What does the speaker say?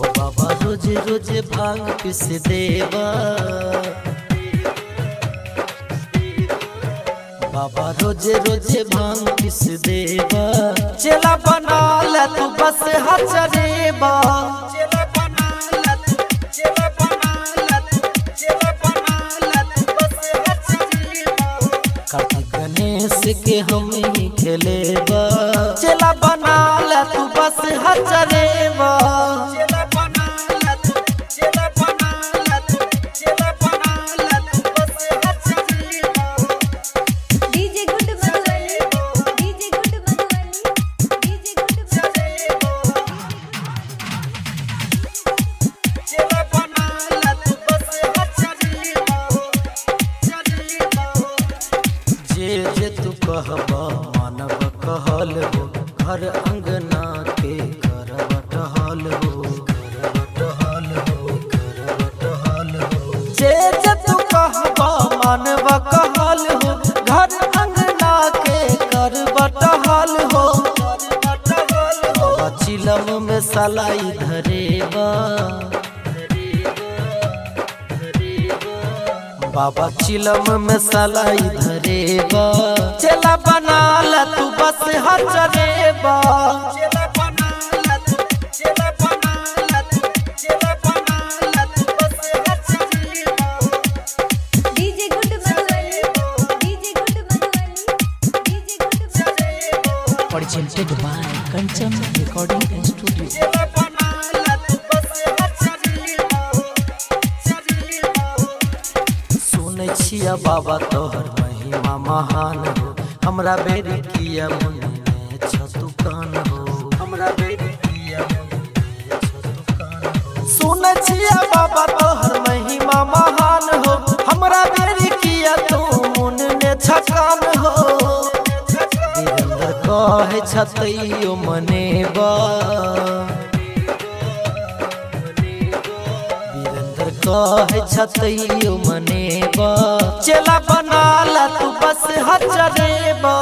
रोज रोज भाँग पिस देवा? बाबा, रोज रोज भाँग पिस देवा? चला बना ले तू बस हचरेबा गणेश के हम ही खेलेबा चला बना ले तू बस हचरेबा कहबा मानव कहल हो, घर अंगना के करवट हाल हो, करवट हाल हो, करवट हाल हो। जे जे तू कहबा मानव कहल हो, घर अंगना के करवट हाल हो। चिलम में सलाई धरेबा। बाबा चिलम में सलाई धरेबा चला बना ला बस हचरेबा चला बना ला तू तू तू बस हचरेबा DJ good Madhubani DJ good Madhubani DJ good Madhubani presented by Kanchan Recording Studio. छिया बाबा तोहर महिमा महान हो। हमरा बेरी किया मन में छतु कान हो। हमरा बेरी किया मन में छतु कान हो। सुनै छिया बाबा तोहर महिमा महान हो। हमरा बेरी किया तू मन में छकान हो। कहे छतैयो मनेबा वीरेंद्र कहे मने बा। चला बना ला तू बस हचरेबा।